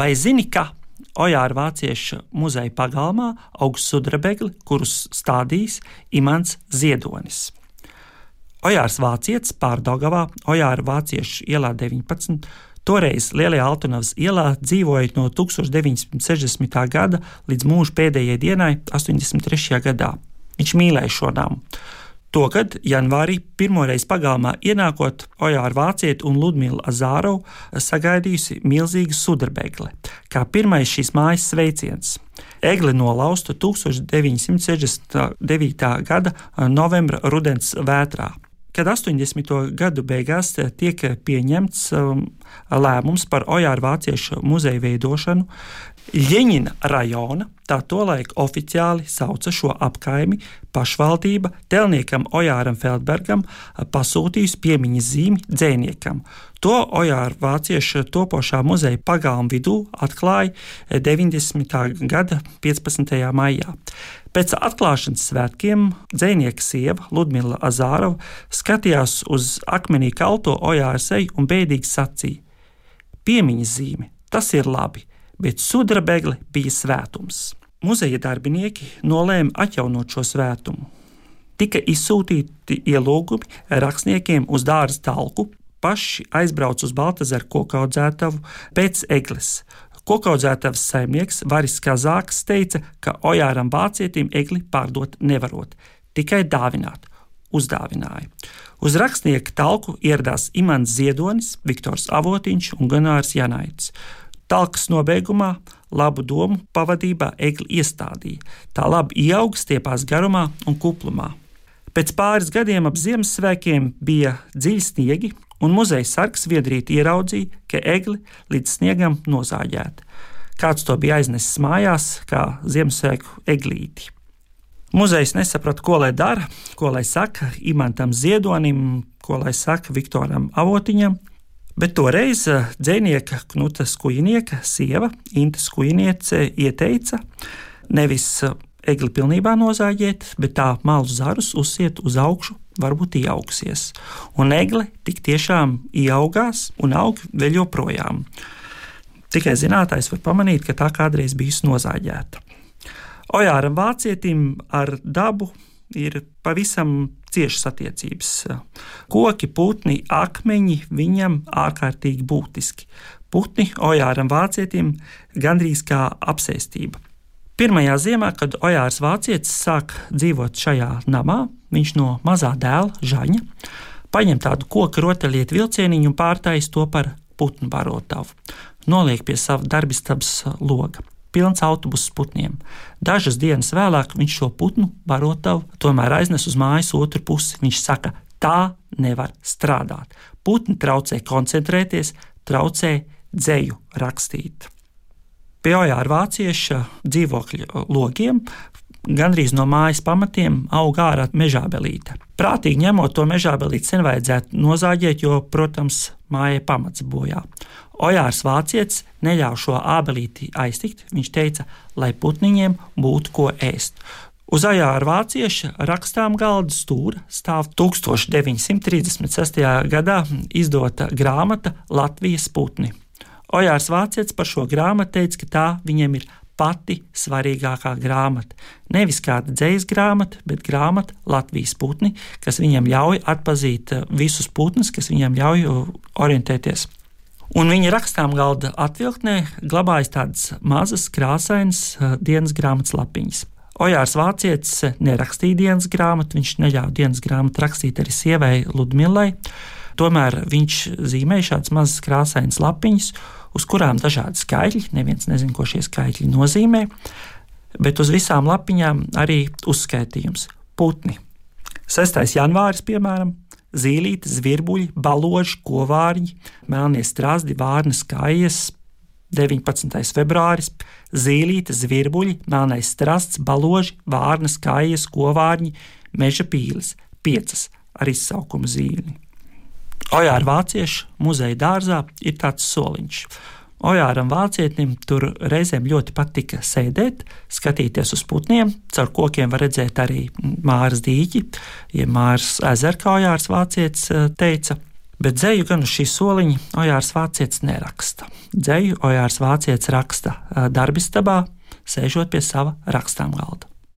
Vai zini, ka Ojāra vāciešu muzeja pagalmā aug sudrabegli, kurus stādījis Imants Ziedonis? Ojārs Vācietis pārdagavā Ojāra Vāciešu ielā 19. Toreiz Lielajā Altunavas ielā dzīvoja no 1960. gada līdz mūža pēdējai dienai, 83. gadā. Viņš mīlēja šo namu. Togad, janvārī, pirmoreiz pagalmā ienākot, Ojāra Vācieta un Ludmila Azārova sagaidījusi milzīgu sudrabegle, kā pirmais šīs mājas sveiciens. Egli nolausta 1969. gada novembra rudens vētrā kad 80. gadu beigās tiek pieņemts um, lēmums par Ojāra Vāciešu muzeja veidošanu, Ļeņina rajona, tā tolaik oficiāli sauca šo apkaimi, pašvaldība telniekam Ojāram Feldbergam pasūtījusi piemiņas zīmi dzēniekam. To Ojāra vāciešu topošā muzeja pagalmu vidū atklāja 90. gada 15. maijā. Pēc atklāšanas svētkiem dzinieka sieva Ludmila Azārova skatījās uz akmenī kalto ojāra seju un bēdīgi sacīja: Piemiņas zīme, tas ir labi, bet sudrabegle bija svētums. Muzeja darbinieki nolēma atjaunot šo svētumu. Tika izsūtīti ielūgumi rakstniekiem uz dārza talku, paši aizbrauca uz Baltasaru kokaudzētavu pēc egles, Kokaudzētavas saimnieks Varis Kazāks teica, ka Ojāram vācietim egli pārdot nevarot, tikai dāvināt. Uzdāvināja. Uz rakstnieka talku ieradās Imants Ziedonis, Viktors Avotiņš un Gunārs Janaits. Talkas nobeigumā labu domu pavadībā egli iestādīja. Tā labi ieaug stiepās garumā un kuplumā. Pēc pāris gadiem ap Ziemassvētkiem bija dziļi sniegi, un muzeja sargs viedrīt ieraudzīja, ka egli līdz sniegam nozāģēta. Kāds to bija aiznesis mājās, kā Ziemassvētku eglīti. Muzejs nesaprata, ko lai dara, ko lai saka Imantam Ziedonim, ko lai saka Viktoram Avotiņam, bet toreiz eh, dzēnieka Knuta Skujnieka sieva Inta Skujniece ieteica nevis eh, egli pilnībā nozāģēt, bet tā malu zarus uzsiet uz augšu varbūt ieaugsies. Un egle tik tiešām ieaugās un aug vēl joprojām. Tikai zinātājs var pamanīt, ka tā kādreiz bijusi nozāģēta. Ojāram vācietim ar dabu ir pavisam ciešas attiecības. Koki, putni, akmeņi viņam ārkārtīgi būtiski. Putni Ojāram vācietim gandrīz kā apsēstība. Pirmajā ziemā, kad Ojārs Vācietis sāk dzīvot šajā namā, viņš no mazā dēla, Žaņa, paņem tādu koku rotaļlietu vilcieniņu un pārtais to par putnu barotavu. Noliek pie sava darbistabas loga. Pilns autobuss putniem. Dažas dienas vēlāk viņš šo putnu barotavu tomēr aiznes uz mājas otru pusi. Viņš saka, tā nevar strādāt. Putni traucē koncentrēties, traucē dzēju rakstīt. Pie Ojāra vācieša dzīvokļa logiem gandrīz no mājas pamatiem aug ārā mežābelīte. Prātīgi ņemot to mežābelīti, sen vajadzētu nozāģēt, jo, protams, mājai pamats bojā. Ojārs vācietis neļāva šo ābelīti aiztikt. Viņš teica, lai putniņiem būtu ko ēst. Uz ajāra vācieša rakstām galda stūra stāv 1936. gadā izdota grāmata Latvijas putni. Ojārs Vācietis par šo grāmatu teica, ka tā viņam ir pati svarīgākā grāmata. Nevis kāda dzīsla grāmata, bet grāmata Latvijas putni, kas viņam ļauj atpazīt visus putnus, kas viņam ļauj orientēties. Un viņa rakstām galda atvilktnē glabājas tādas mazas, krāsainas uh, dienas grāmatas lapiņas. Ojārs Vācietis nerakstīja dienas grāmatu, viņš neļāva dienas grāmatu rakstīt arī sievai Ludmilai. Tomēr viņš zīmēja šādas mazas krāsainas lapiņas, uz kurām dažādi skaitļi, neviens nezina, ko šie skaitļi nozīmē, bet uz visām lapiņām arī uzskaitījums - putni. 6. janvāris, piemēram, zīlītes, zvirbuļi, baloži, kovārņi, melnie strāzdi, vārnas kājas. 19. februāris, zīlītes, zvirbuļi, melnais strasts, baloži, vārnas, kājas, kovārņi, meža pīles, piecas ar izsaukumu zīli. Ojāra Vāciešu muzeja dārzā ir tāds soliņš. Ojāram vācietim tur reizēm ļoti patika sēdēt, skatīties uz putniem. Caur kokiem var redzēt arī māras dīķi, ja māras ezeru kā ojārs vācietis eh, teica. Bet dzēju gan uz šī soliņa Ojārs Vācietis neraksta. Dzēju Ojārs Vācietis raksta darbistabā, sēžot pie sava rakstām galda.